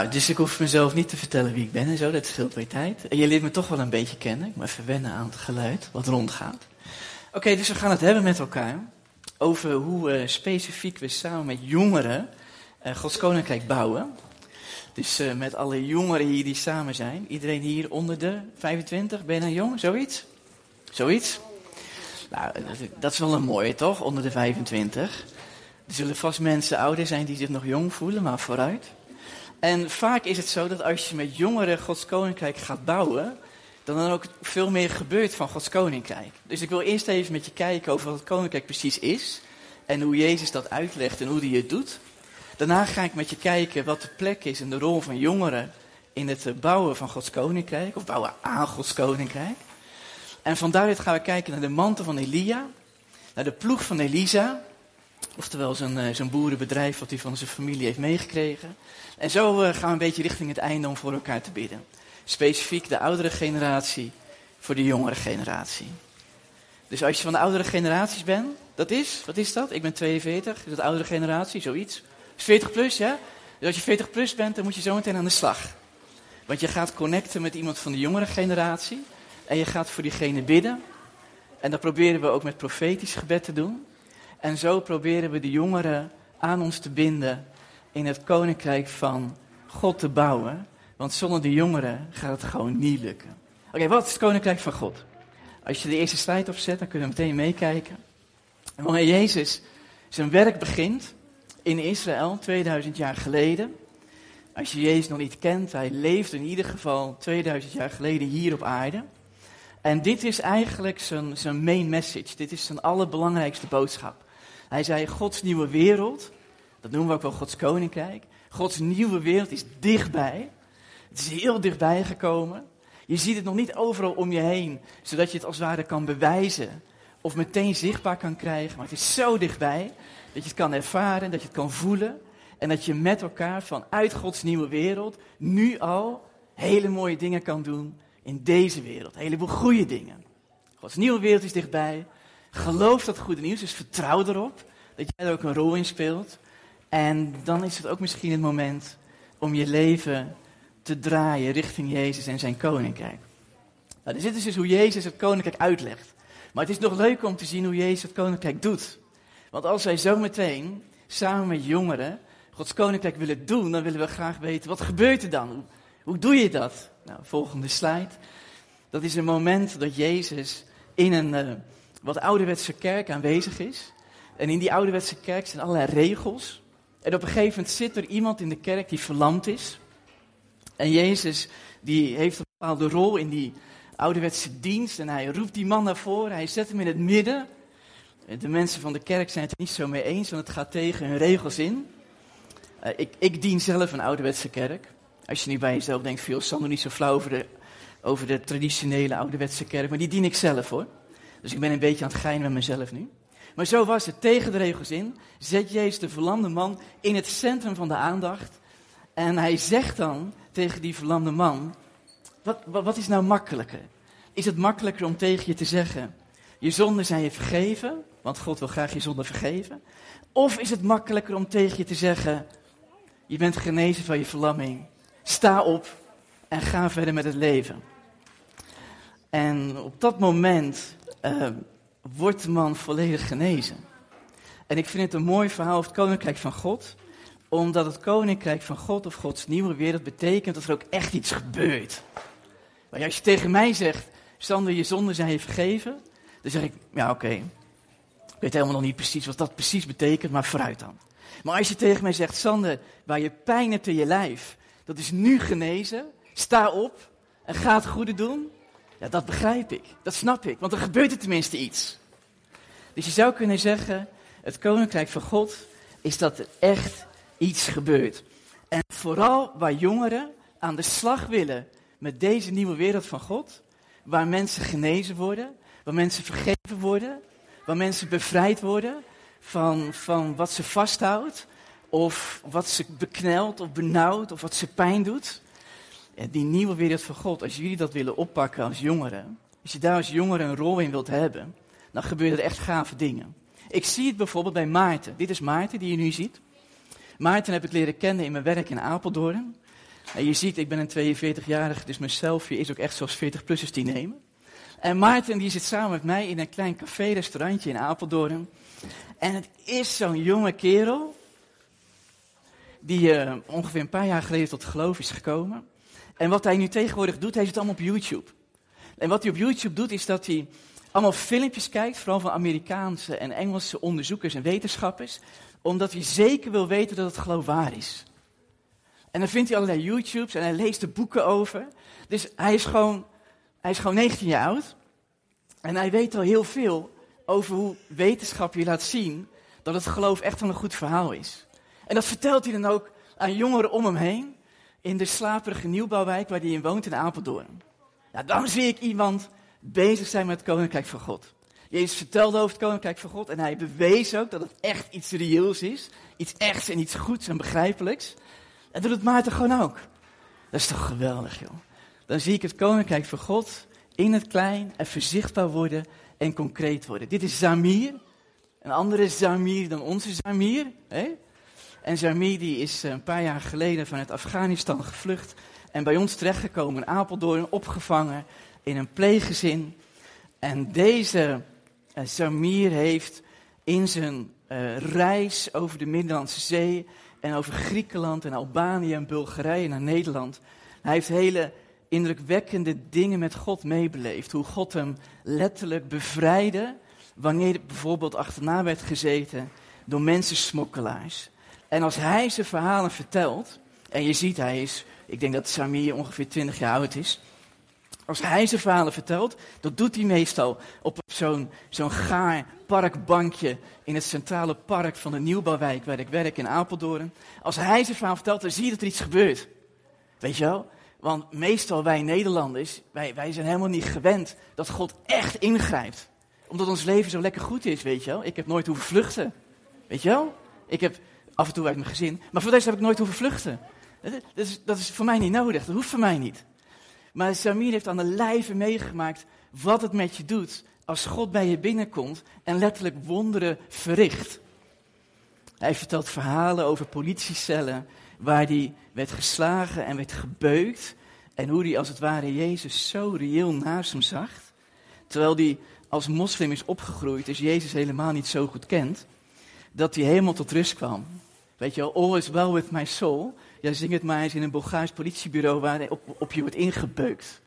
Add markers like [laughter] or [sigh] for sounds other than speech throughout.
Nou, dus ik hoef mezelf niet te vertellen wie ik ben en zo, dat scheelt weer tijd. En je leert me toch wel een beetje kennen. Ik moet even wennen aan het geluid wat rondgaat. Oké, dus we gaan het hebben met elkaar over hoe uh, specifiek we samen met jongeren uh, Gods Koninkrijk bouwen. Dus uh, met alle jongeren hier die samen zijn. Iedereen hier onder de 25, ben je nou jong? Zoiets? Zoiets? Nou, dat is wel een mooie toch, onder de 25. Er zullen vast mensen ouder zijn die zich nog jong voelen, maar vooruit. En vaak is het zo dat als je met jongeren Gods Koninkrijk gaat bouwen, dan er ook veel meer gebeurt van Gods Koninkrijk. Dus ik wil eerst even met je kijken over wat het Koninkrijk precies is. En hoe Jezus dat uitlegt en hoe hij het doet. Daarna ga ik met je kijken wat de plek is en de rol van jongeren in het bouwen van Gods Koninkrijk. Of bouwen aan Gods Koninkrijk. En van daaruit gaan we kijken naar de mantel van Elia. Naar de ploeg van Elisa. Oftewel zijn, zijn boerenbedrijf wat hij van zijn familie heeft meegekregen. En zo uh, gaan we een beetje richting het einde om voor elkaar te bidden. Specifiek de oudere generatie voor de jongere generatie. Dus als je van de oudere generaties bent, dat is, wat is dat? Ik ben 42, is dat oudere generatie, zoiets. Is 40 plus, ja? Dus als je 40 plus bent, dan moet je zo meteen aan de slag. Want je gaat connecten met iemand van de jongere generatie. En je gaat voor diegene bidden. En dat proberen we ook met profetisch gebed te doen. En zo proberen we de jongeren aan ons te binden in het koninkrijk van God te bouwen. Want zonder de jongeren gaat het gewoon niet lukken. Oké, wat is het koninkrijk van God? Als je de eerste slide opzet, dan kunnen we meteen meekijken. En wanneer Jezus zijn werk begint in Israël 2000 jaar geleden. Als je Jezus nog niet kent, hij leeft in ieder geval 2000 jaar geleden hier op aarde. En dit is eigenlijk zijn, zijn main message. Dit is zijn allerbelangrijkste boodschap. Hij zei: Gods nieuwe wereld, dat noemen we ook wel Gods koninkrijk. Gods nieuwe wereld is dichtbij. Het is heel dichtbij gekomen. Je ziet het nog niet overal om je heen, zodat je het als het ware kan bewijzen of meteen zichtbaar kan krijgen. Maar het is zo dichtbij dat je het kan ervaren, dat je het kan voelen. En dat je met elkaar vanuit Gods nieuwe wereld nu al hele mooie dingen kan doen in deze wereld. Een heleboel goede dingen. Gods nieuwe wereld is dichtbij. Geloof dat goede nieuws, dus vertrouw erop dat jij er ook een rol in speelt. En dan is het ook misschien het moment om je leven te draaien richting Jezus en zijn koninkrijk. Nou, dit is dus hoe Jezus het koninkrijk uitlegt. Maar het is nog leuker om te zien hoe Jezus het koninkrijk doet. Want als wij zo meteen samen met jongeren Gods koninkrijk willen doen, dan willen we graag weten, wat gebeurt er dan? Hoe, hoe doe je dat? Nou, volgende slide. Dat is een moment dat Jezus in een uh, wat ouderwetse kerk aanwezig is. En in die ouderwetse kerk zijn allerlei regels. En op een gegeven moment zit er iemand in de kerk die verlamd is. En Jezus die heeft een bepaalde rol in die ouderwetse dienst. En hij roept die man naar voren, hij zet hem in het midden. De mensen van de kerk zijn het niet zo mee eens, want het gaat tegen hun regels in. Uh, ik, ik dien zelf een ouderwetse kerk. Als je nu bij jezelf denkt, veel Sander niet zo flauw over de, over de traditionele ouderwetse kerk, maar die dien ik zelf hoor. Dus ik ben een beetje aan het geinen met mezelf nu. Maar zo was het, tegen de regels in, zet Jezus de verlamde man in het centrum van de aandacht. En hij zegt dan tegen die verlamde man, wat, wat, wat is nou makkelijker? Is het makkelijker om tegen je te zeggen, je zonden zijn je vergeven, want God wil graag je zonden vergeven? Of is het makkelijker om tegen je te zeggen, je bent genezen van je verlamming, sta op en ga verder met het leven? En op dat moment uh, wordt de man volledig genezen. En ik vind het een mooi verhaal over het koninkrijk van God. Omdat het koninkrijk van God of Gods nieuwe wereld betekent dat er ook echt iets gebeurt. Maar als je tegen mij zegt, Sander, je zonden zijn je vergeven. Dan zeg ik, ja oké. Ik weet helemaal nog niet precies wat dat precies betekent, maar vooruit dan. Maar als je tegen mij zegt, Sander, waar je pijn hebt in je lijf, dat is nu genezen. Sta op en ga het goede doen. Ja, dat begrijp ik. Dat snap ik. Want er gebeurt er tenminste iets. Dus je zou kunnen zeggen, het koninkrijk van God is dat er echt iets gebeurt. En vooral waar jongeren aan de slag willen met deze nieuwe wereld van God, waar mensen genezen worden, waar mensen vergeven worden, waar mensen bevrijd worden van, van wat ze vasthoudt, of wat ze beknelt of benauwt, of wat ze pijn doet die nieuwe wereld van God, als jullie dat willen oppakken als jongeren, als je daar als jongeren een rol in wilt hebben, dan gebeuren er echt gave dingen. Ik zie het bijvoorbeeld bij Maarten. Dit is Maarten die je nu ziet. Maarten heb ik leren kennen in mijn werk in Apeldoorn. En je ziet, ik ben een 42-jarige, dus mijn selfie is ook echt zoals 40-plussers die nemen. En Maarten die zit samen met mij in een klein café-restaurantje in Apeldoorn. En het is zo'n jonge kerel, die uh, ongeveer een paar jaar geleden tot geloof is gekomen. En wat hij nu tegenwoordig doet, hij zit allemaal op YouTube. En wat hij op YouTube doet, is dat hij allemaal filmpjes kijkt, vooral van Amerikaanse en Engelse onderzoekers en wetenschappers, omdat hij zeker wil weten dat het geloof waar is. En dan vindt hij allerlei YouTubes en hij leest er boeken over. Dus hij is gewoon, hij is gewoon 19 jaar oud. En hij weet al heel veel over hoe wetenschap je laat zien dat het geloof echt wel een goed verhaal is. En dat vertelt hij dan ook aan jongeren om hem heen in de slaperige nieuwbouwwijk waar hij in woont in Apeldoorn. Nou, dan zie ik iemand bezig zijn met het koninkrijk van God. Jezus vertelde over het koninkrijk van God en hij bewees ook dat het echt iets reëels is. Iets echts en iets goeds en begrijpelijks. En doet het Maarten gewoon ook. Dat is toch geweldig, joh. Dan zie ik het koninkrijk van God in het klein en zichtbaar worden en concreet worden. Dit is Zamir. Een andere Zamir dan onze Zamir. Hè? En Zamir die is eh, een paar jaar geleden vanuit Afghanistan gevlucht. En bij ons terechtgekomen in Apeldoorn, opgevangen in een pleeggezin. En deze uh, Zamir heeft in zijn uh, reis over de Middellandse Zee en over Griekenland en Albanië en Bulgarije naar Nederland. Hij heeft hele indrukwekkende dingen met God meebeleefd. Hoe God hem letterlijk bevrijdde wanneer bijvoorbeeld achterna werd gezeten door mensensmokkelaars. En als hij zijn verhalen vertelt, en je ziet hij is, ik denk dat Samir ongeveer 20 jaar oud is. Als hij zijn verhalen vertelt, dat doet hij meestal op zo'n zo'n gaar parkbankje in het centrale park van de Nieuwbouwwijk waar ik werk in Apeldoorn. Als hij zijn verhaal vertelt, dan zie je dat er iets gebeurt. Weet je wel? Want meestal wij Nederlanders, wij, wij zijn helemaal niet gewend dat God echt ingrijpt. Omdat ons leven zo lekker goed is, weet je wel. Ik heb nooit hoeven vluchten. Weet je wel? Ik heb af en toe uit mijn gezin. Maar voor deze heb ik nooit hoeven vluchten. Dat is, dat is voor mij niet nodig. Dat hoeft voor mij niet. Maar Samir heeft aan de lijve meegemaakt wat het met je doet als God bij je binnenkomt en letterlijk wonderen verricht. Hij vertelt verhalen over politiecellen waar hij werd geslagen en werd gebeukt. En hoe hij als het ware Jezus zo reëel naast hem zag. Terwijl hij als moslim is opgegroeid, dus Jezus helemaal niet zo goed kent. Dat hij helemaal tot rust kwam. Weet je all is well with my soul. Ja, zing het maar eens in een Bulgaars politiebureau waar op, op je wordt ingebeukt.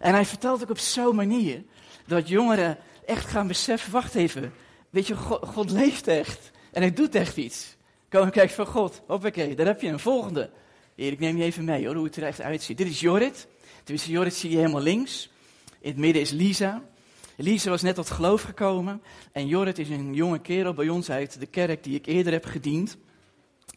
En hij vertelt ook op zo'n manier dat jongeren echt gaan beseffen, wacht even, weet je, God, leeft echt. En hij doet echt iets. Koninkrijk van God, hoppakee, daar heb je een volgende. Heer, ik neem je even mee hoor, hoe het er echt uitziet. Dit is Jorrit. Tenminste, Jorrit zie je helemaal links. In het midden is Lisa. Lisa was net tot geloof gekomen. En Jorrit is een jonge kerel bij ons uit de kerk die ik eerder heb gediend.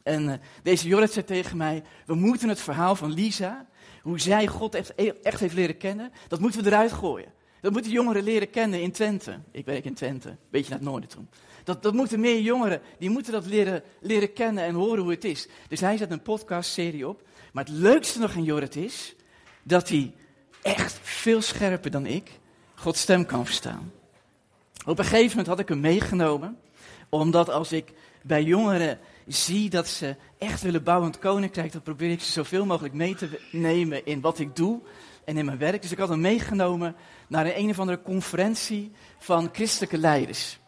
En uh, deze Jorrit zei tegen mij, we moeten het verhaal van Lisa, hoe zij God echt, echt heeft leren kennen, dat moeten we eruit gooien. Dat moeten jongeren leren kennen in Twente. Ik werk in Twente, een beetje naar het noorden. Dat, dat moeten meer jongeren, die moeten dat leren, leren kennen en horen hoe het is. Dus hij zet een podcastserie op. Maar het leukste nog in Jorrit is, dat hij echt veel scherper dan ik Gods stem kan verstaan. Op een gegeven moment had ik hem meegenomen, omdat als ik bij jongeren zie dat ze echt willen bouwen aan het koninkrijk, dan probeer ik ze zoveel mogelijk mee te nemen in wat ik doe en in mijn werk. Dus ik had hem meegenomen naar een, een of andere conferentie van christelijke leiders.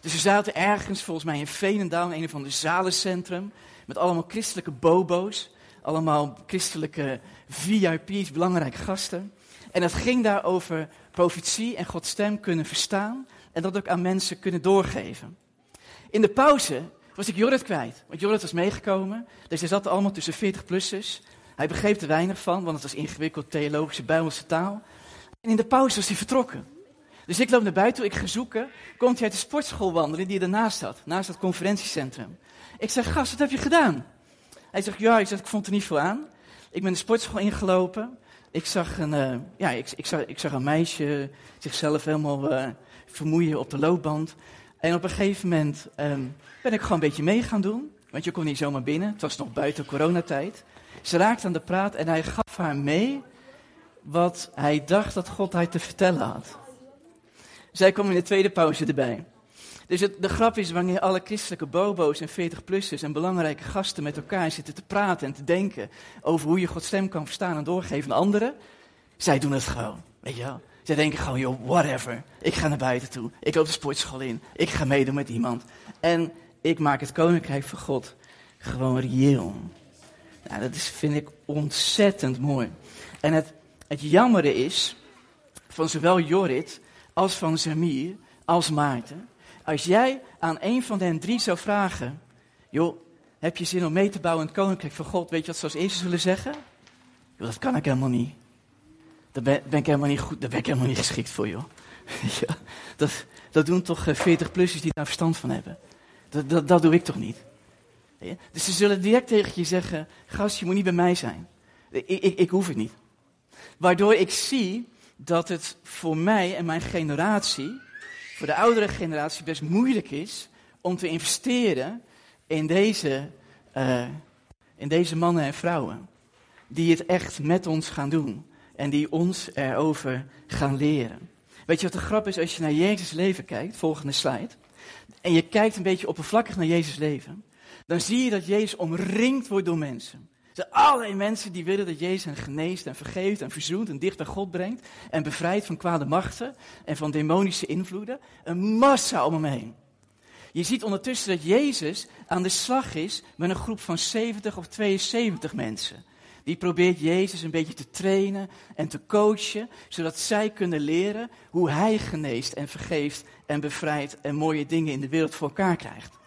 Dus we zaten ergens, volgens mij in Veenendaal, in een of ander zalencentrum, met allemaal christelijke bobo's, allemaal christelijke VIP's, belangrijke gasten. En het ging daar over profetie en Gods stem kunnen verstaan en dat ook aan mensen kunnen doorgeven. In de pauze was ik Jorrit kwijt. Want Jorrit was meegekomen. Dus hij zat allemaal tussen 40-plussers. Hij begreep er weinig van, want het was ingewikkeld theologische bijbelse taal. En in de pauze was hij vertrokken. Dus ik loop naar buiten, ik ga zoeken. Komt hij uit de sportschool wandelen die ernaast zat, naast het conferentiecentrum. Ik zeg, gast, wat heb je gedaan? Hij zegt, ja, ik, zeg, ik vond er niet veel aan. Ik ben de sportschool ingelopen. Ik zag een, uh, ja, ik, ik, zag, ik zag een meisje zichzelf helemaal uh, vermoeien op de loopband. En op een gegeven moment um, ben ik gewoon een beetje mee gaan doen. Want je kon niet zomaar binnen. Het was nog buiten coronatijd. Ze raakte aan de praat en hij gaf haar mee wat hij dacht dat God haar te vertellen had. Zij kwam in de tweede pauze erbij. Dus het, de grap is, wanneer alle christelijke bobo's en 40-plussers en belangrijke gasten met elkaar zitten te praten en te denken over hoe je Gods stem kan verstaan en doorgeven aan anderen, zij doen het gewoon. Weet je wel? Zij denken gewoon, joh, whatever. Ik ga naar buiten toe. Ik loop de sportschool in. Ik ga meedoen met iemand. En ik maak het koninkrijk van God gewoon reëel. Nou, dat is, vind ik ontzettend mooi. En het, het jammere is, van zowel Jorrit als van Zamir als Maarten, als jij aan een van hen drie zou vragen, joh, heb je zin om mee te bouwen in het koninkrijk van God? Weet je wat ze als eerste zullen zeggen? Dat kan ik helemaal niet. Daar ben, ik helemaal niet goed, daar ben ik helemaal niet geschikt voor, joh. [laughs] ja, dat, dat doen toch 40-plussers die daar verstand van hebben. Dat, dat, dat doe ik toch niet. Dus ze zullen direct tegen je zeggen: Gast, je moet niet bij mij zijn. Ik, ik, ik hoef het niet. Waardoor ik zie dat het voor mij en mijn generatie, voor de oudere generatie, best moeilijk is om te investeren in deze, uh, in deze mannen en vrouwen. Die het echt met ons gaan doen en die ons erover gaan leren. Weet je wat de grap is als je naar Jezus' leven kijkt, volgende slide, en je kijkt een beetje oppervlakkig naar Jezus' leven, dan zie je dat Jezus omringd wordt door mensen. Er zijn allerlei mensen die willen dat Jezus hen geneest en vergeeft en verzoent en dicht bij God brengt en bevrijdt van kwade machten en van demonische invloeden. Een massa om hem heen. Je ziet ondertussen dat Jezus aan de slag is met een groep van 70 of 72 mensen. Die probeert Jezus een beetje te trainen en te coachen, zodat zij kunnen leren hoe hij geneest en vergeeft en bevrijdt en mooie dingen in de wereld voor elkaar krijgt.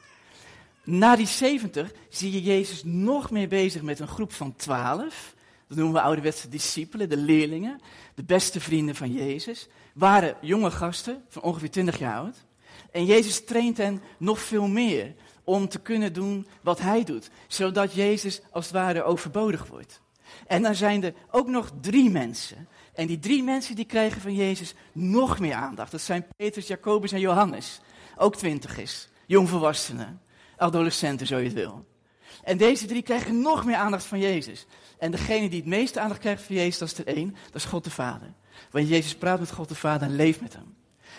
Na die 70 zie je Jezus nog meer bezig met een groep van 12. Dat noemen we ouderwetse discipelen, de leerlingen, de beste vrienden van Jezus. Waren jonge gasten van ongeveer 20 jaar oud. En Jezus traint hen nog veel meer om te kunnen doen wat hij doet, zodat Jezus als het ware overbodig wordt. En dan zijn er ook nog drie mensen. En die drie mensen die krijgen van Jezus nog meer aandacht. Dat zijn Petrus, Jacobus en Johannes. Ook twintigers, jongvolwassenen, adolescenten zo je het wil. En deze drie krijgen nog meer aandacht van Jezus. En degene die het meeste aandacht krijgt van Jezus, dat is er één, dat is God de Vader. Want Jezus praat met God de Vader en leeft met hem.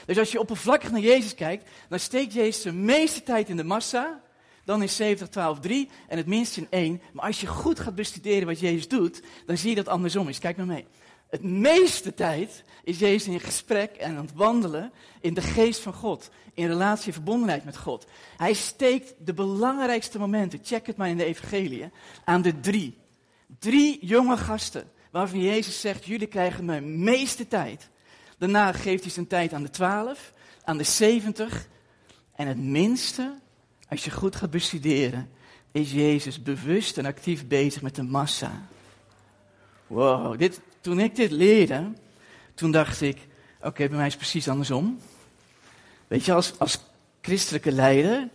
Dus als je oppervlakkig naar Jezus kijkt, dan steekt Jezus de meeste tijd in de massa dan is 70, 12, 3 en het minst in 1. Maar als je goed gaat bestuderen wat Jezus doet, dan zie je dat andersom is. Kijk maar mee. Het meeste tijd is Jezus in gesprek en aan het wandelen in de geest van God. In relatie en verbondenheid met God. Hij steekt de belangrijkste momenten, check het maar in de evangelie, aan de drie. Drie jonge gasten waarvan Jezus zegt, jullie krijgen mijn meeste tijd. Daarna geeft hij zijn tijd aan de twaalf, aan de zeventig en het minste als je goed gaat bestuderen, is Jezus bewust en actief bezig met de massa. Wow, dit, toen ik dit leerde, toen dacht ik, oké, bij mij is het precies andersom. Weet je, als, als christelijke leider,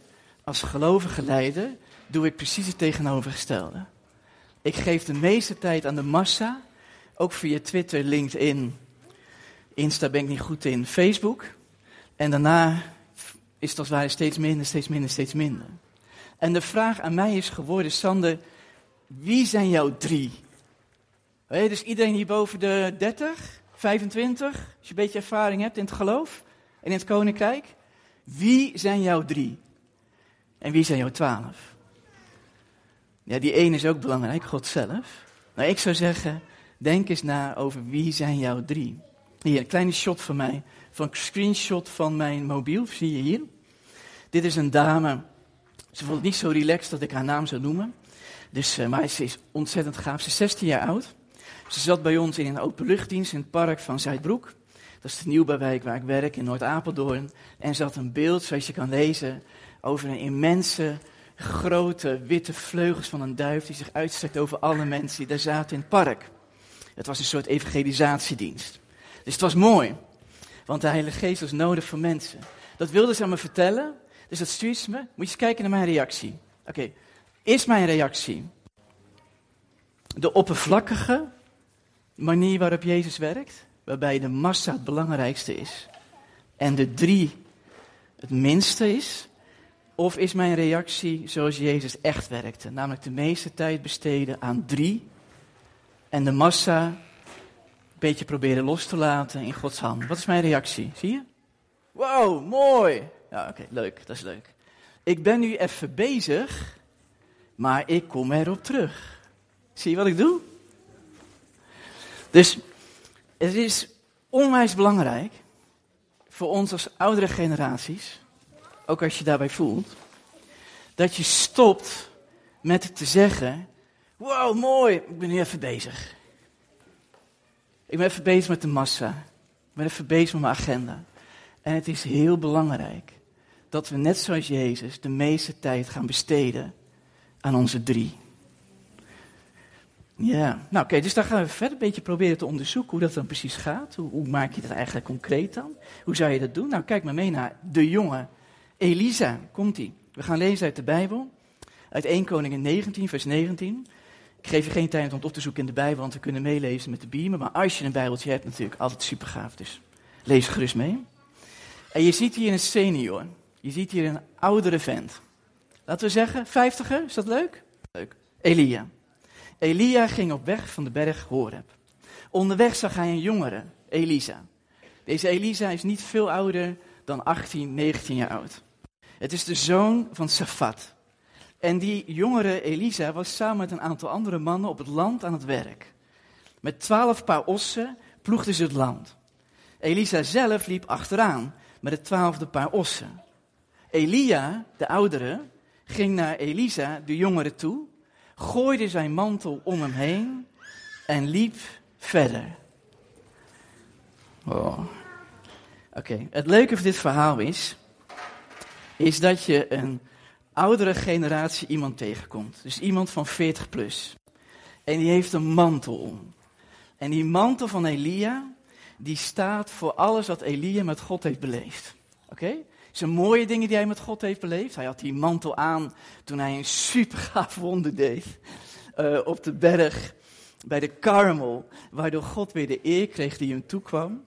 als gelovige leider, doe ik precies het tegenovergestelde. Ik geef de meeste tijd aan de massa, ook via Twitter, LinkedIn, Insta ben ik niet goed in, Facebook. En daarna is het als ware steeds minder, steeds minder, steeds minder. En de vraag aan mij is geworden, Sander, wie zijn jouw drie? Je, dus iedereen hier boven de 30, 25, als je een beetje ervaring hebt in het geloof en in het koninkrijk. Wie zijn jouw drie? En wie zijn jouw twaalf? Ja, die één is ook belangrijk, God zelf. Nou, ik zou zeggen, denk eens na over wie zijn jouw drie. Hier, een kleine shot van mij, van een screenshot van mijn mobiel, zie je hier. Dit is een dame. Ze vond niet zo relaxed dat ik haar naam zou noemen. Dus, uh, maar ze is ontzettend gaaf. Ze is 16 jaar oud. Ze zat bij ons in een openluchtdienst in het park van Zuidbroek. Dat is de nieuwbouwwijk waar ik werk in Noord-Apeldoorn. En ze had een beeld, zoals je kan lezen, over een immense, grote, witte vleugels van een duif die zich uitstrekt over alle mensen die daar zaten in het park. Het was een soort evangelisatiedienst. Dus het was mooi, want de Heilige Geest was nodig voor mensen. Dat wilde ze aan me vertellen. Dus dat stuurt ze me. Moet je eens kijken naar mijn reactie. Oké, is mijn reactie de oppervlakkige manier waarop Jezus werkt, waarbij de massa het belangrijkste is en de drie het minste is? Of is mijn reactie zoals Jezus echt werkte, namelijk de meeste tijd besteden aan drie en de massa beetje proberen los te laten in Gods hand? Wat is mijn reactie? Zie je? Wow, mooi. Ja, oké, leuk, dat is leuk. Ik ben nu even bezig, maar ik kom erop terug. Zie je wat ik doe? Dus het is onwijs belangrijk voor ons als oudere generaties, ook als je daarbij voelt, dat je stopt met te zeggen: Wow, mooi, ik ben nu even bezig. Ik ben even bezig met de massa. Ik ben even bezig met mijn agenda. En het is heel belangrijk dat we net zoals Jezus de meeste tijd gaan besteden aan onze drie. Ja, nou oké, dus dan gaan we verder een beetje proberen te onderzoeken hoe dat dan precies gaat. Hoe, maak je dat eigenlijk concreet dan? Hoe zou je dat doen? Nou, kijk maar mee naar de jonge Elisa. Komt-ie. We gaan lezen uit de Bijbel. Uit 1 Koningen 19, vers 19. Ik geef je geen tijd om het op te zoeken in de Bijbel, want we kunnen meelezen met de beamer. Maar als je een Bijbeltje hebt, natuurlijk altijd super gaaf. Dus lees gerust mee. En je ziet hier een senior. Je ziet hier een oudere vent. Laten we zeggen, vijftiger, is dat leuk? Leuk. Elia. Elia ging op weg van de berg Horeb. Onderweg zag hij een jongere, Elisa. Deze Elisa is niet veel ouder dan 18, 19 jaar oud. Het is de zoon van Safat. En die jongere Elisa was samen met een aantal andere mannen op het land aan het werk. Met twaalf paar ossen ploegden ze het land. Elisa zelf liep achteraan met het twaalfde paar ossen. Elia, de oudere, ging naar Elisa, de jongere, toe, gooide zijn mantel om hem heen en liep verder. Oh. Oké, het leuke van dit verhaal is, is dat je een oudere generatie iemand tegenkomt. Dus iemand van 40 plus. En die heeft een mantel om. En die mantel van Elia, die staat voor alles wat Elia met God heeft beleefd. Oké? Zijn mooie dingen die hij met God heeft beleefd. Hij had die mantel aan toen hij een super gaaf wonder deed. Uh, op de berg bij de Karmel, waardoor God weer de eer kreeg die hem toekwam.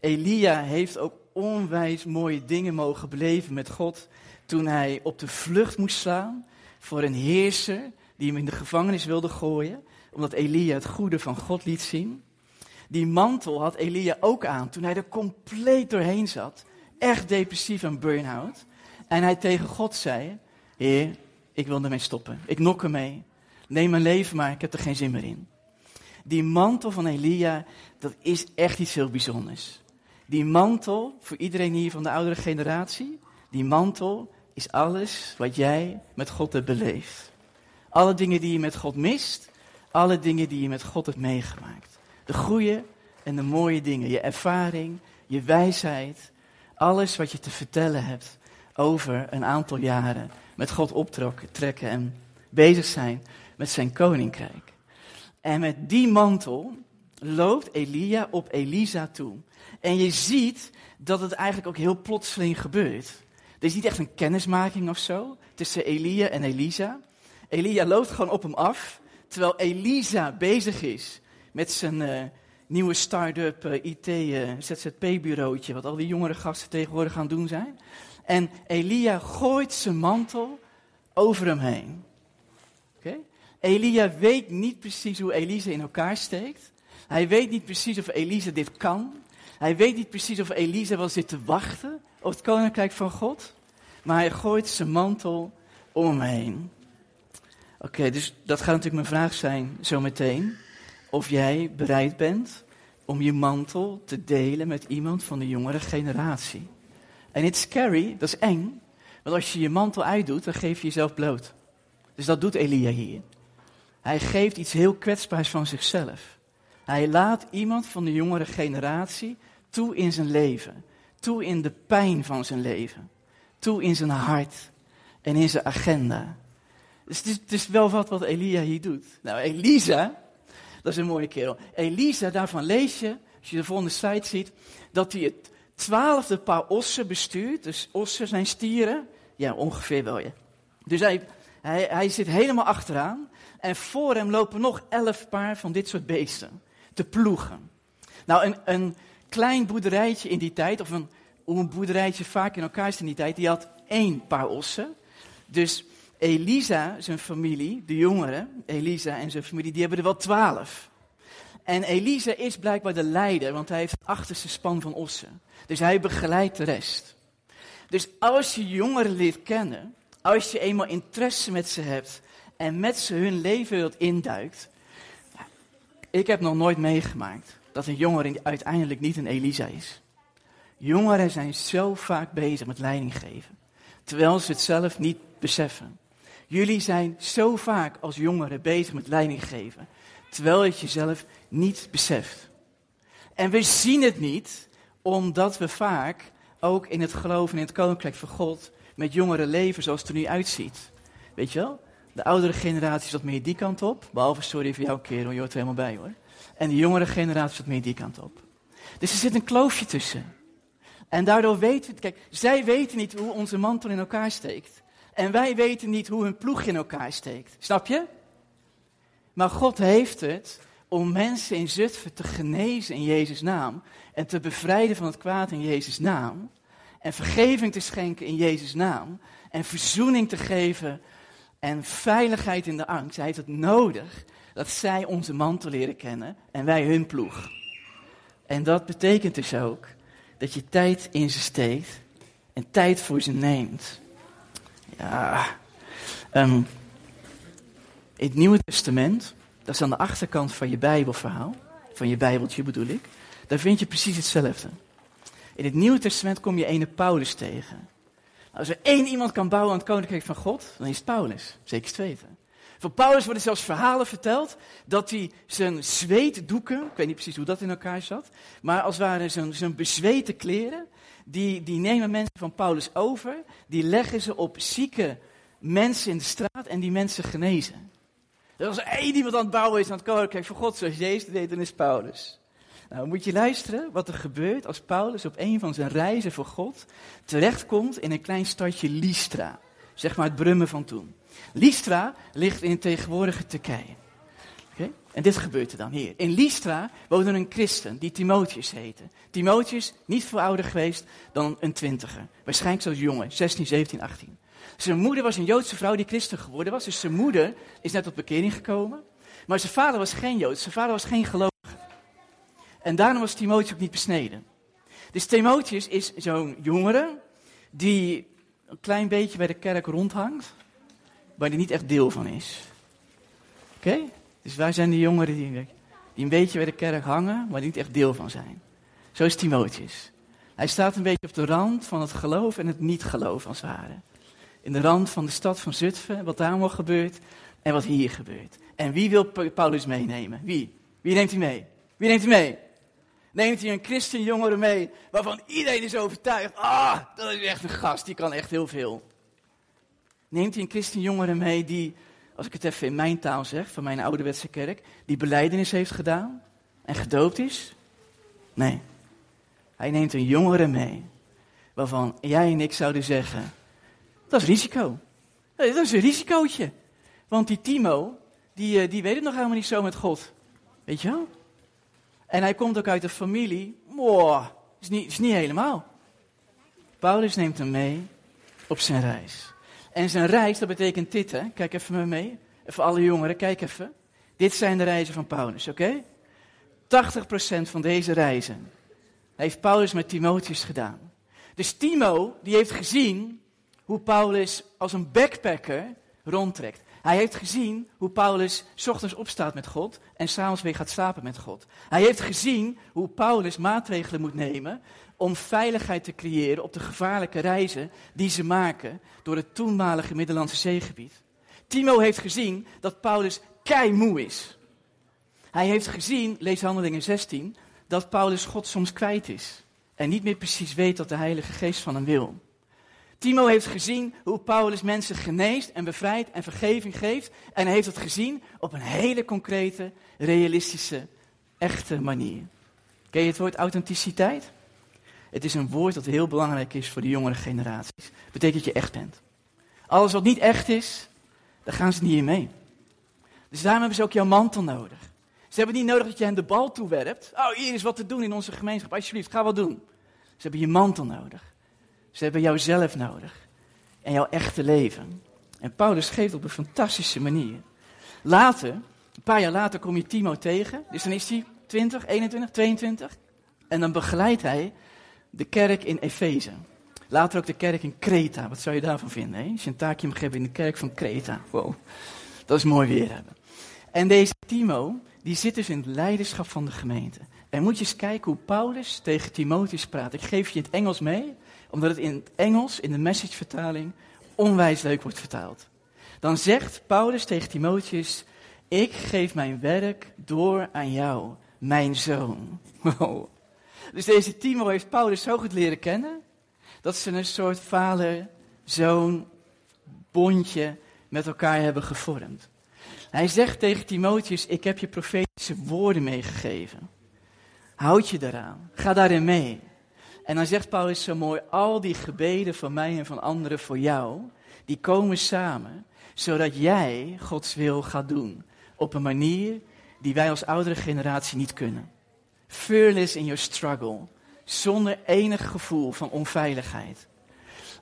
Elia heeft ook onwijs mooie dingen mogen beleven met God toen hij op de vlucht moest slaan voor een heerser die hem in de gevangenis wilde gooien, omdat Elia het goede van God liet zien. Die mantel had Elia ook aan toen hij er compleet doorheen zat echt depressief en burn-out. En hij tegen God zei: Heer, ik wil ermee stoppen. Ik nok ermee. Neem mijn leven maar, ik heb er geen zin meer in. Die mantel van Elia, dat is echt iets heel bijzonders. Die mantel, voor iedereen hier van de oudere generatie, die mantel is alles wat jij met God hebt beleefd. Alle dingen die je met God mist, alle dingen die je met God hebt meegemaakt. De goede en de mooie dingen, je ervaring, je wijsheid, alles wat je te vertellen hebt over een aantal jaren met God optrekken en bezig zijn met zijn koninkrijk. En met die mantel loopt Elia op Elisa toe. En je ziet dat het eigenlijk ook heel plotseling gebeurt. Er is niet echt een kennismaking of zo tussen Elia en Elisa. Elia loopt gewoon op hem af, terwijl Elisa bezig is met zijn uh, nieuwe start-up uh, IT uh, ZZP-bureautje, wat al die jongere gasten tegenwoordig gaan doen zijn. En Elia gooit zijn mantel over hem heen. Elia weet niet precies hoe Elisa in elkaar steekt. Hij weet niet precies of Elisa dit kan. Hij weet niet precies of Elisa wel zit te wachten op het koninkrijk van God. Maar hij gooit zijn mantel om hem heen. Oké, dus dat gaat natuurlijk mijn vraag zijn zometeen of jij bereid bent om je mantel te delen met iemand van de jongere generatie. En it's scary, dat is eng, want als je je mantel uitdoet, dan geef je jezelf bloot. Dus dat doet Elia hier. Hij geeft iets heel kwetsbaars van zichzelf. Hij laat iemand van de jongere generatie toe in zijn leven, toe in de pijn van zijn leven, toe in zijn hart en in zijn agenda. Dus het is, wel wat wat Elia hier doet. Nou, Elisa, dat is een mooie kerel. Elisa, daarvan lees je, als je de volgende slide ziet, dat hij het twaalfde paar ossen bestuurt. Dus ossen zijn stieren. Ja, ongeveer wel, ja. Dus hij, hij, hij zit helemaal achteraan. En voor hem lopen nog elf paar van dit soort beesten te ploegen. Nou, een, een klein boerderijtje in die tijd, of een, hoe een boerderijtje vaak in elkaar zit in die tijd, die had één paar ossen. Dus Elisa, zijn familie, de jongeren, Elisa en zijn familie, die hebben er wel twaalf. En Elisa is blijkbaar de leider, want hij heeft het achterste span van ossen. Dus hij begeleidt de rest. Dus als je jongeren leert kennen, als je eenmaal interesse met ze hebt en met ze hun leven wilt induikt. Ik heb nog nooit meegemaakt dat een jongere uiteindelijk niet een Elisa is. Jongeren zijn zo vaak bezig met leiding geven, terwijl ze het zelf niet beseffen. Jullie zijn zo vaak als jongeren bezig met leiding geven, terwijl het jezelf niet beseft. En we zien het niet, omdat we vaak ook in het geloven in het koninkrijk van God met jongeren leven zoals het er nu uitziet. Weet je wel? De oudere generatie zat meer die kant op, behalve sorry voor jouw kerel, je hoort er helemaal bij hoor. En de jongere generatie zat meer die kant op. Dus er zit een kloofje tussen. En daardoor weten we, kijk, zij weten niet hoe onze mantel in elkaar steekt. En wij weten niet hoe hun ploeg in elkaar steekt. Snap je? Maar God heeft het om mensen in Zutphen te genezen in Jezus' naam. En te bevrijden van het kwaad in Jezus' naam. En vergeving te schenken in Jezus' naam. En verzoening te geven. En veiligheid in de angst. Hij heeft het nodig dat zij onze mantel leren kennen. En wij hun ploeg. En dat betekent dus ook dat je tijd in ze steekt. En tijd voor ze neemt. Ja. Um, in het Nieuwe Testament, dat is aan de achterkant van je Bijbelverhaal, van je Bijbeltje bedoel ik, daar vind je precies hetzelfde. In het Nieuwe Testament kom je ene Paulus tegen. Nou, als er één iemand kan bouwen aan het koninkrijk van God, dan is het Paulus. Zeker te weten. Van Paulus worden zelfs verhalen verteld dat hij zijn zweetdoeken, ik weet niet precies hoe dat in elkaar zat, maar als het ware zijn, zijn bezweten kleren, die, die nemen mensen van Paulus over, die leggen ze op zieke mensen in de straat en die mensen genezen. Er was één iemand aan het bouwen is aan het koninkrijk van God, zoals Jezus deed, dan is Paulus. Nou, moet je luisteren wat er gebeurt als Paulus op een van zijn reizen voor God terechtkomt in een klein stadje Lystra. Zeg maar het Brummen van toen. Lystra ligt in tegenwoordige Turkije. En dit gebeurt er dan hier. In Lystra woonde een christen die Timotheus heette. Timotheus, niet veel ouder geweest dan een twintiger. Waarschijnlijk zoals jongen, 16, 17, 18. Zijn moeder was een Joodse vrouw die christen geworden was. Dus zijn moeder is net tot bekering gekomen. Maar zijn vader was geen Jood. Zijn vader was geen gelovige. En daarom was Timotheus ook niet besneden. Dus Timotheus is zo'n jongere die een klein beetje bij de kerk rondhangt, waar hij niet echt deel van is. Oké? Dus wij zijn de jongeren die, die een beetje bij de kerk hangen, maar die niet echt deel van zijn. Zo is Timotheus. Hij staat een beetje op de rand van het geloof en het niet-geloof als het ware. In de rand van de stad van Zutphen, wat daar allemaal gebeurt en wat hier gebeurt. En wie wil Paulus meenemen? Wie? Wie neemt hij mee? Wie neemt hij mee? neemt hij een christenjongere mee waarvan iedereen is overtuigd. Ah, dat is echt een gast, die kan echt heel veel. Neemt hij een christenjongere mee die, als ik het even in mijn taal zeg, van mijn ouderwetse kerk, die beleidenis heeft gedaan en gedoopt is? Nee. Hij neemt een jongere mee waarvan jij en ik zouden zeggen, dat is risico. Dat is een risicootje. Want die Timo, die, eh, die weet het nog helemaal niet zo met God. Weet je wel? En hij komt ook uit een familie. Wow, is niet, is niet helemaal. Paulus neemt hem mee op zijn reis. En zijn reis, dat betekent dit, hè? Kijk even mee. Even alle jongeren, kijk even. Dit zijn de reizen van Paulus, oké? 80% van deze reizen heeft Paulus met Timotheus gedaan. Dus Timo, die heeft gezien hoe Paulus als een backpacker rondtrekt. Hij heeft gezien hoe Paulus ochtends opstaat met God en s'avonds weer gaat slapen met God. Hij heeft gezien hoe Paulus maatregelen moet nemen om veiligheid te creëren op de gevaarlijke reizen die ze maken door het toenmalige Middellandse zeegebied. Timo heeft gezien dat Paulus keimoe is. Hij heeft gezien, lees Handelingen 16, dat Paulus God soms kwijt is en niet meer precies weet wat de Heilige Geest van hem wil. Timo heeft gezien hoe Paulus mensen geneest en bevrijdt en vergeving geeft. En hij heeft het gezien op een hele concrete, realistische, echte manier. Ken je het woord authenticiteit? Het is een woord dat heel belangrijk is voor de jongere generaties. Betekent dat je echt bent. Alles wat niet echt is, daar gaan ze niet in mee. Dus daarom hebben ze ook jouw mantel nodig. Ze hebben niet nodig dat je hen de bal toewerpt. Oh, hier is wat te doen in onze gemeenschap. Alsjeblieft, ga wat doen. Ze hebben je mantel nodig. Ze hebben jou zelf nodig. En jouw echte leven. En Paulus geeft op een fantastische manier. Later, een paar jaar later, kom je Timo tegen. Dus dan is hij 20, 21, 22. En dan begeleidt hij de kerk in Efeze. Later ook de kerk in Kreta. Wat zou je daarvan vinden? Hè? Mag hebben in de kerk van Kreta. Wow, dat is mooi weer hebben. En deze Timo, die zit dus in het leiderschap van de gemeente. En moet je eens kijken hoe Paulus tegen Timotheus praat. Ik geef je het Engels mee, omdat het in het Engels, in de message-vertaling, onwijs leuk wordt vertaald. Dan zegt Paulus tegen Timotheus, ik geef mijn werk door aan jou, mijn zoon. [laughs] Dus deze Timo heeft Paulus zo goed leren kennen, dat ze een soort vader-zoon bondje met elkaar hebben gevormd. Hij zegt tegen Timotheus, ik heb je profetische woorden meegegeven. Houd je daaraan. Ga daarin mee. En dan zegt Paulus zo mooi, al die gebeden van mij en van anderen voor jou, die komen samen, zodat jij Gods wil gaat doen. Op een manier die wij als oudere generatie niet kunnen. Fearless in your struggle. Zonder enig gevoel van onveiligheid.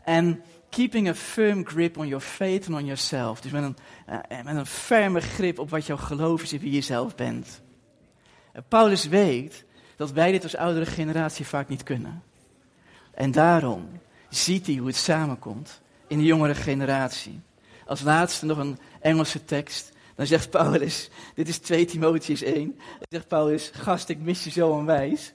En keeping a firm grip on your faith and on yourself. Dus met een, uh, met een ferme grip op wat jouw geloof is en wie je zelf bent. Paulus weet dat wij dit als oudere generatie vaak niet kunnen. En daarom ziet hij hoe het samenkomt in de jongere generatie. Als laatste nog een Engelse tekst. Dan zegt Paulus, dit is 2 Timotheus 1. Dan zegt Paulus, gast, ik mis je zo onwijs.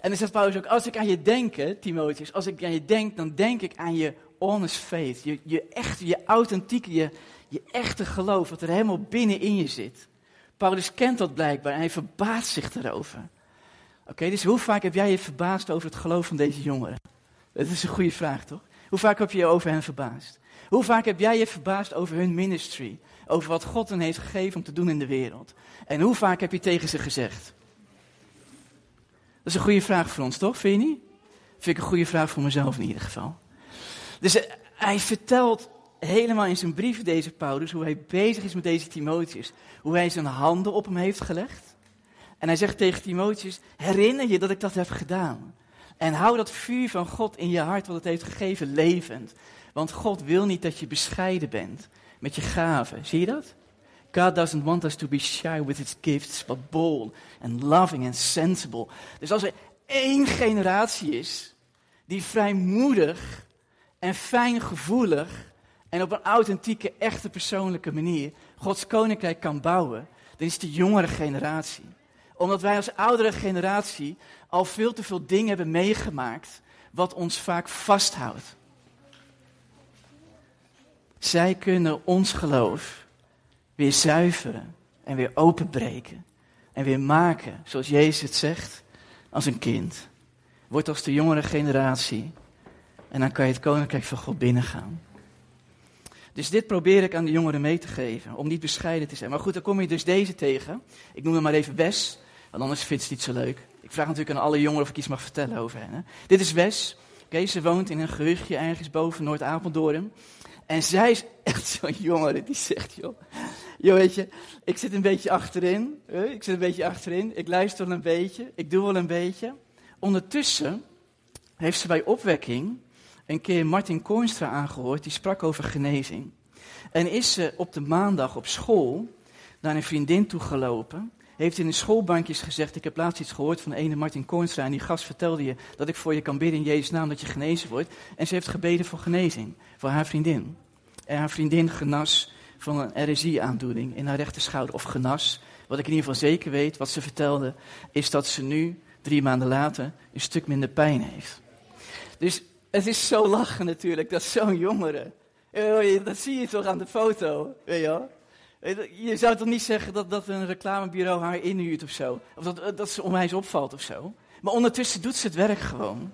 En dan zegt Paulus ook, als ik aan je denk, Timotheus, als ik aan je denk, dan denk ik aan je honest faith. Je, je, echte, je authentieke, je, je echte geloof, wat er helemaal binnenin je zit. Paulus kent dat blijkbaar en hij verbaast zich erover. Oké, dus hoe vaak heb jij je verbaasd over het geloof van deze jongeren? Dat is een goede vraag, toch? Hoe vaak heb je je over hen verbaasd? Hoe vaak heb jij je verbaasd over hun ministry? Over wat God hen heeft gegeven om te doen in de wereld? En hoe vaak heb je tegen ze gezegd? Dat is een goede vraag voor ons, toch? Vind je niet? Vind ik een goede vraag voor mezelf in ieder geval. Dus eh, hij vertelt helemaal in zijn brief, deze Paulus, hoe hij bezig is met deze Timotheus. Hoe hij zijn handen op hem heeft gelegd. En hij zegt tegen Timotheus, herinner je dat ik dat heb gedaan. En hou dat vuur van God in je hart, wat het heeft gegeven, levend. Want God wil niet dat je bescheiden bent met je gaven. Zie je dat? God doesn't want us to be shy with his gifts, but bold and loving and sensible. Dus als er één generatie is die vrijmoedig en fijngevoelig en op een authentieke, echte persoonlijke manier Gods koninkrijk kan bouwen, dan is de jongere generatie. Omdat wij als oudere generatie al veel te veel dingen hebben meegemaakt wat ons vaak vasthoudt. Zij kunnen ons geloof weer zuiveren en weer openbreken en weer maken, zoals Jezus het zegt, als een kind. Word als de jongere generatie en dan kan je het koninkrijk van God binnengaan. Dus dit probeer ik aan de jongeren mee te geven, om niet bescheiden te zijn. Maar goed, dan kom je dus deze tegen. Ik noem hem maar even Wes, want anders vindt ze het niet zo leuk. Ik vraag natuurlijk aan alle jongeren of ik iets mag vertellen over hen. Hè. Dit is Wes. Okay, ze woont in een gehuchtje ergens boven Noord-Apeldoorn. En zij is echt [laughs] zo'n jongere die zegt, joh, joh, weet je, ik zit een beetje achterin. Ik zit een beetje achterin. Ik luister wel een beetje. Ik doe wel een beetje. Ondertussen heeft ze bij opwekking een keer Martin Koornstra aangehoord, die sprak over genezing. En is ze op de maandag op school naar een vriendin toe gelopen. Heeft in de schoolbankjes gezegd: Ik heb laatst iets gehoord van ene Martin Koornstra. En die gast vertelde je dat ik voor je kan bidden in Jezus' naam dat je genezen wordt. En ze heeft gebeden voor genezing, voor haar vriendin. En haar vriendin genas van een RSI-aandoening in haar rechterschouder. Of genas. Wat ik in ieder geval zeker weet, wat ze vertelde, is dat ze nu, drie maanden later, een stuk minder pijn heeft. Dus het is zo lachen natuurlijk, dat zo'n jongere. Eh, dat zie je toch aan de foto, weet je? Je zou toch niet zeggen dat, dat een reclamebureau haar inhuurt of zo? Of dat, eh, dat ze onwijs opvalt of zo? Maar ondertussen doet ze het werk gewoon.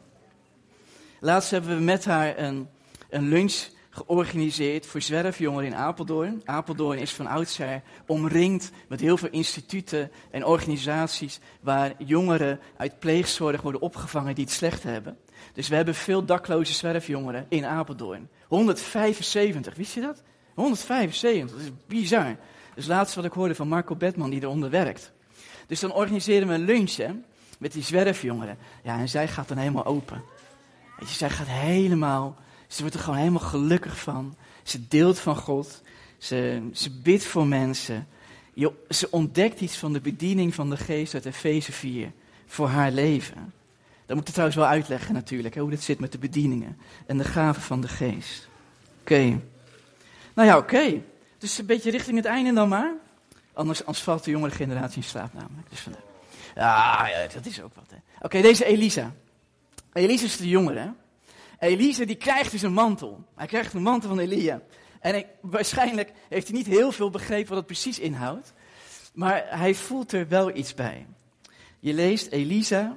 Laatst hebben we met haar een, een lunch georganiseerd voor zwerfjongeren in Apeldoorn. Apeldoorn is van oudsher omringd met heel veel instituten en organisaties waar jongeren uit pleegzorg worden opgevangen die het slecht hebben. Dus we hebben veel dakloze zwerfjongeren in Apeldoorn. 175, wist je dat? 175, dat is bizar. Dus laatst wat ik hoorde van Marco Bedman die eronder werkt. Dus dan organiseren we een lunch hè, met die zwerfjongeren. Ja, en zij gaat dan helemaal open. Weet je, zij gaat helemaal, ze wordt er gewoon helemaal gelukkig van. Ze deelt van God. Ze, ze bidt voor mensen. ze ontdekt iets van de bediening van de geest uit Efeze 4 voor haar leven. Dat moet ik trouwens wel uitleggen natuurlijk, hè, hoe dit zit met de bedieningen en de gaven van de geest. Oké. Nou ja, oké. Dus een beetje richting het einde dan maar. Anders, valt de jongere generatie in slaap namelijk. Dus. Ja, ja, dat is ook wat. Oké, deze Elisa. Elisa is de jongere. Elisa die krijgt dus een mantel. Hij krijgt een mantel van Elia. En waarschijnlijk heeft hij niet heel veel begrepen wat het precies inhoudt. Maar hij voelt er wel iets bij. Je leest, Elisa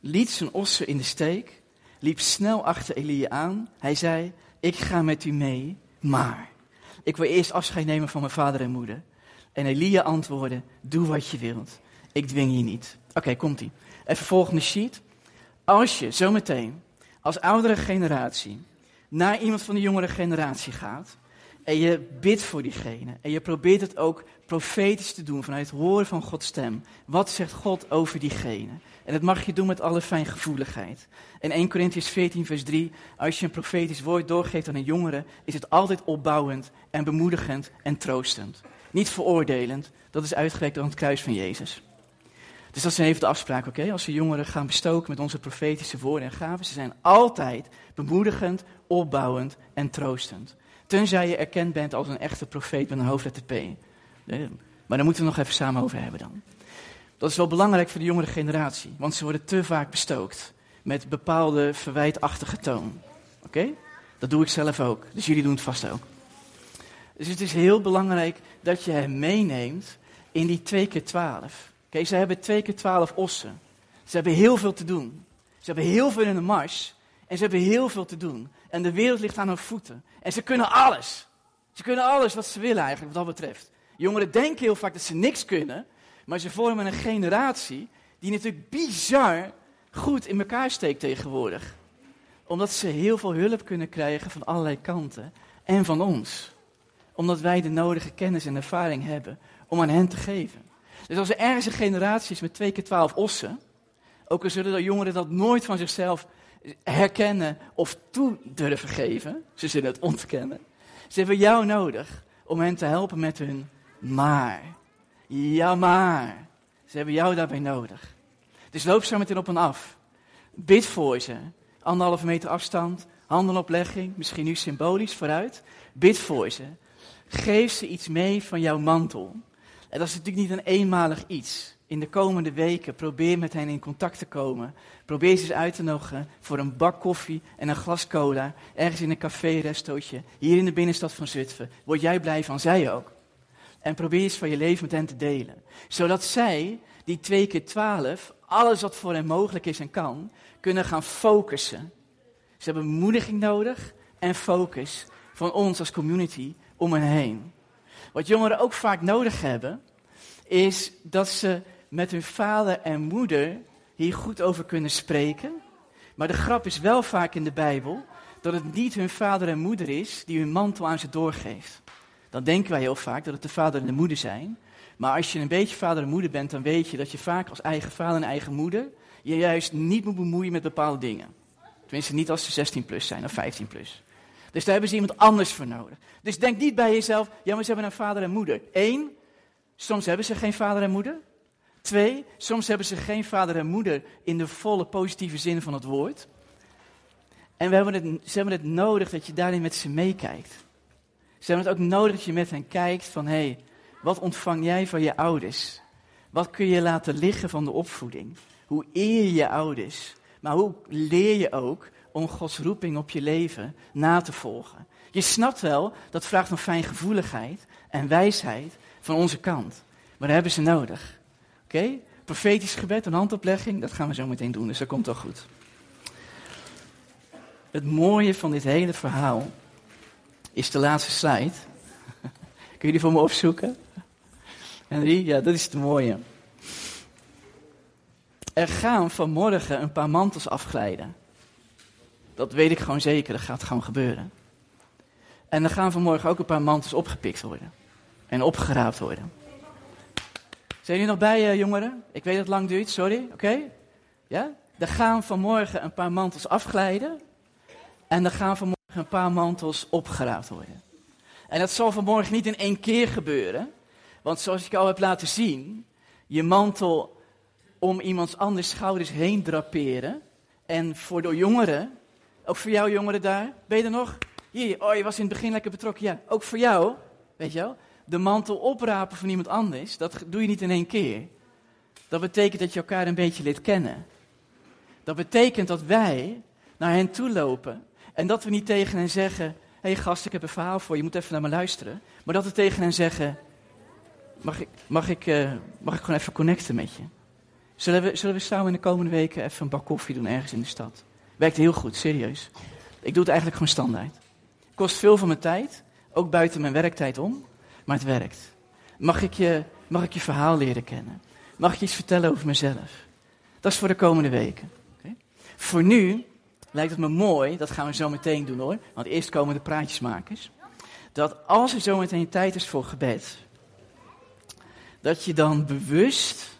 liet zijn ossen in de steek, liep snel achter Elia aan. Hij zei, ik ga met u mee, maar ik wil eerst afscheid nemen van mijn vader en moeder. En Elia antwoordde, doe wat je wilt. Ik dwing je niet. Oké, komt-ie. Even volgende sheet. Als je zometeen als oudere generatie naar iemand van de jongere generatie gaat en je bidt voor diegene en je probeert het ook profetisch te doen vanuit het horen van Gods stem. Wat zegt God over diegene? En dat mag je doen met alle fijngevoeligheid. In 1 Corinthians 14 vers 3, als je een profetisch woord doorgeeft aan een jongere, is het altijd opbouwend en bemoedigend en troostend. Niet veroordelend, dat is uitgewerkt aan het kruis van Jezus. Dus dat zijn even de afspraken, oké? Als we jongeren gaan bestoken met onze profetische woorden en gaven, ze zijn altijd bemoedigend, opbouwend en troostend. Tenzij je erkend bent als een echte profeet met een hoofdletter P. Maar daar moeten we nog even samen over hebben dan. Dat is wel belangrijk voor de jongere generatie, want ze worden te vaak bestookt met bepaalde verwijtachtige toon. Oké? Dat doe ik zelf ook, dus jullie doen het vast ook. Dus het is heel belangrijk dat je hem meeneemt in die 2 keer 12. Oké, ze hebben 2 keer 12 ossen. Ze hebben heel veel te doen. Ze hebben heel veel in de mars. En ze hebben heel veel te doen. En de wereld ligt aan hun voeten. En ze kunnen alles. Ze kunnen alles wat ze willen eigenlijk, wat dat betreft. Jongeren denken heel vaak dat ze niks kunnen. Maar ze vormen een generatie die natuurlijk bizar goed in elkaar steekt tegenwoordig. Omdat ze heel veel hulp kunnen krijgen van allerlei kanten. En van ons. Omdat wij de nodige kennis en ervaring hebben om aan hen te geven. Dus als er ergens een generatie is met twee keer twaalf ossen, ook al zullen de jongeren dat nooit van zichzelf herkennen of toe durven geven, ze zullen het ontkennen. Ze hebben jou nodig om hen te helpen met hun maar. Ja, maar. Ze hebben jou daarbij nodig. Dus loop zo meteen op en af. Bid voor ze. Anderhalve meter afstand, handenoplegging, misschien nu symbolisch vooruit. Bid voor ze. Geef ze iets mee van jouw mantel. En dat is natuurlijk niet een eenmalig iets. In de komende weken probeer met hen in contact te komen. Probeer ze eens uit te nodigen voor een bak koffie en een glas cola. Ergens in een café, restootje. Hier in de binnenstad van Zutphen. Word jij blij van, zij ook. En probeer eens van je leven met hen te delen. Zodat zij, die twee keer twaalf, alles wat voor hen mogelijk is en kan, kunnen gaan focussen. Ze hebben bemoediging nodig en focus van ons als community om hen heen. Wat jongeren ook vaak nodig hebben, is dat ze met hun vader en moeder hier goed over kunnen spreken. Maar de grap is wel vaak in de Bijbel dat het niet hun vader en moeder is die hun mantel aan ze doorgeeft. Dan denken wij heel vaak dat het de vader en de moeder zijn. Maar als je een beetje vader en moeder bent, dan weet je dat je vaak als eigen vader en eigen moeder je juist niet moet bemoeien met bepaalde dingen. Tenminste, niet als ze 16 plus zijn of 15 plus. Dus daar hebben ze iemand anders voor nodig. Dus denk niet bij jezelf, ja, maar ze hebben een vader en moeder. Eén, soms hebben ze geen vader en moeder. Twee, soms hebben ze geen vader en moeder in de volle positieve zin van het woord. En we hebben het, ze hebben het nodig dat je daarin met ze meekijkt. Ze hebben het ook nodig dat je met hen kijkt van, hé, hey, wat ontvang jij van je ouders? Wat kun je laten liggen van de opvoeding? Hoe eer je je ouders? Maar hoe leer je ook om Gods roeping op je leven na te volgen. Je snapt wel, dat vraagt om fijngevoeligheid en wijsheid van onze kant. Maar dat hebben ze nodig. Oké? Profetisch gebed, een handoplegging, dat gaan we zo meteen doen, dus dat komt toch goed. Het mooie van dit hele verhaal is de laatste slide. [laughs] Kun je die voor me opzoeken? Henry, ja, dat is het mooie. Er gaan vanmorgen een paar mantels afglijden. Dat weet ik gewoon zeker, dat gaat gewoon gebeuren. En er gaan vanmorgen ook een paar mantels opgepikt worden. En opgeraapt worden. Zijn jullie nog bij, uh, jongeren? Ik weet dat het lang duurt, sorry. Oké? Ja? Er gaan vanmorgen een paar mantels afglijden. En er gaan vanmorgen een paar mantels opgeraapt worden. En dat zal vanmorgen niet in één keer gebeuren. Want zoals ik al heb laten zien, je mantel om iemands anders schouders heen draperen, En voor de jongeren, ook voor jou jongeren daar, ben je er nog? Hier, oh je was in het begin lekker betrokken. Ja, ook voor jou, weet je wel. De mantel oprapen van iemand anders, dat doe je niet in één keer. Dat betekent dat je elkaar een beetje leert kennen. Dat betekent dat wij naar hen toe lopen en dat we niet tegen hen zeggen: hey gast, ik heb een verhaal voor je, je moet even naar me luisteren. Maar dat we tegen hen zeggen: Mag ik, mag ik, uh, mag ik gewoon even connecten met je? Zullen we, zullen we samen in de komende weken even een bak koffie doen ergens in de stad? Werkt heel goed, serieus. Ik doe het eigenlijk gewoon standaard. Kost veel van mijn tijd, ook buiten mijn werktijd om, maar het werkt. Mag ik je, mag ik je verhaal leren kennen? Mag ik je iets vertellen over mezelf? Dat is voor de komende weken. Voor nu lijkt het me mooi, dat gaan we zo meteen doen hoor, want eerst komen de praatjesmakers. Dat als er zo meteen tijd is voor gebed, dat je dan bewust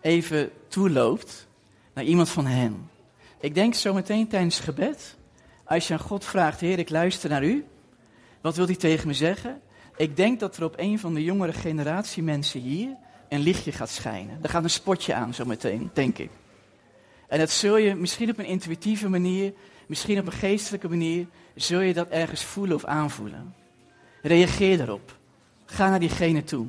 even toeloopt naar iemand van hen. Ik denk zo meteen tijdens gebed, als je aan God vraagt, Heer, ik luister naar u, wat wil hij tegen me zeggen? Ik denk dat er op een van de jongere generatie mensen hier een lichtje gaat schijnen. Er gaat een spotje aan zo meteen, denk ik. En dat zul je misschien op een intuïtieve manier, misschien op een geestelijke manier, zul je dat ergens voelen of aanvoelen. Reageer daarop. Ga naar diegene toe.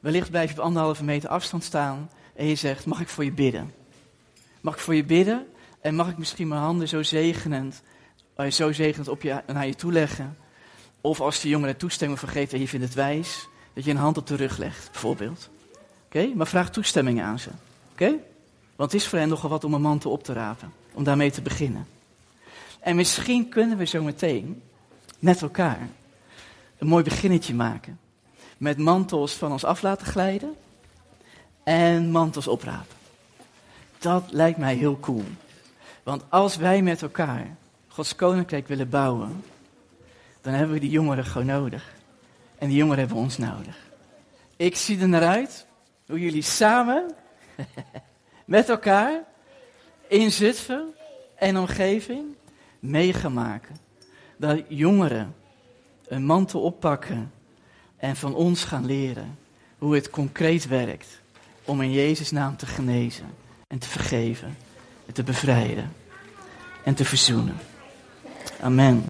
Wellicht blijf je op anderhalve meter afstand staan en je zegt, mag ik voor je bidden? Mag ik voor je bidden? En mag ik misschien mijn handen zo zegenend, eh, zo zegenend op je, naar je toe leggen? Of als de jongen toestemming vergeeft en je vindt het wijs, dat je een hand op de rug legt, bijvoorbeeld. Oké, maar vraag toestemming aan ze. Oké? Want het is voor hen nogal wat om een mantel op te rapen, om daarmee te beginnen. En misschien kunnen we zo meteen met elkaar een mooi beginnetje maken. Met mantels van ons af laten glijden en mantels oprapen. Dat lijkt mij heel cool. Want als wij met elkaar Gods koninkrijk willen bouwen, dan hebben we die jongeren gewoon nodig. En die jongeren hebben ons nodig. Ik zie er naar uit hoe jullie samen [laughs] met elkaar in Zutphen en omgeving meegemaken. Dat jongeren een mantel oppakken en van ons gaan leren hoe het concreet werkt om in Jezus' naam te genezen en te vergeven en te bevrijden en te verzoenen. Amen.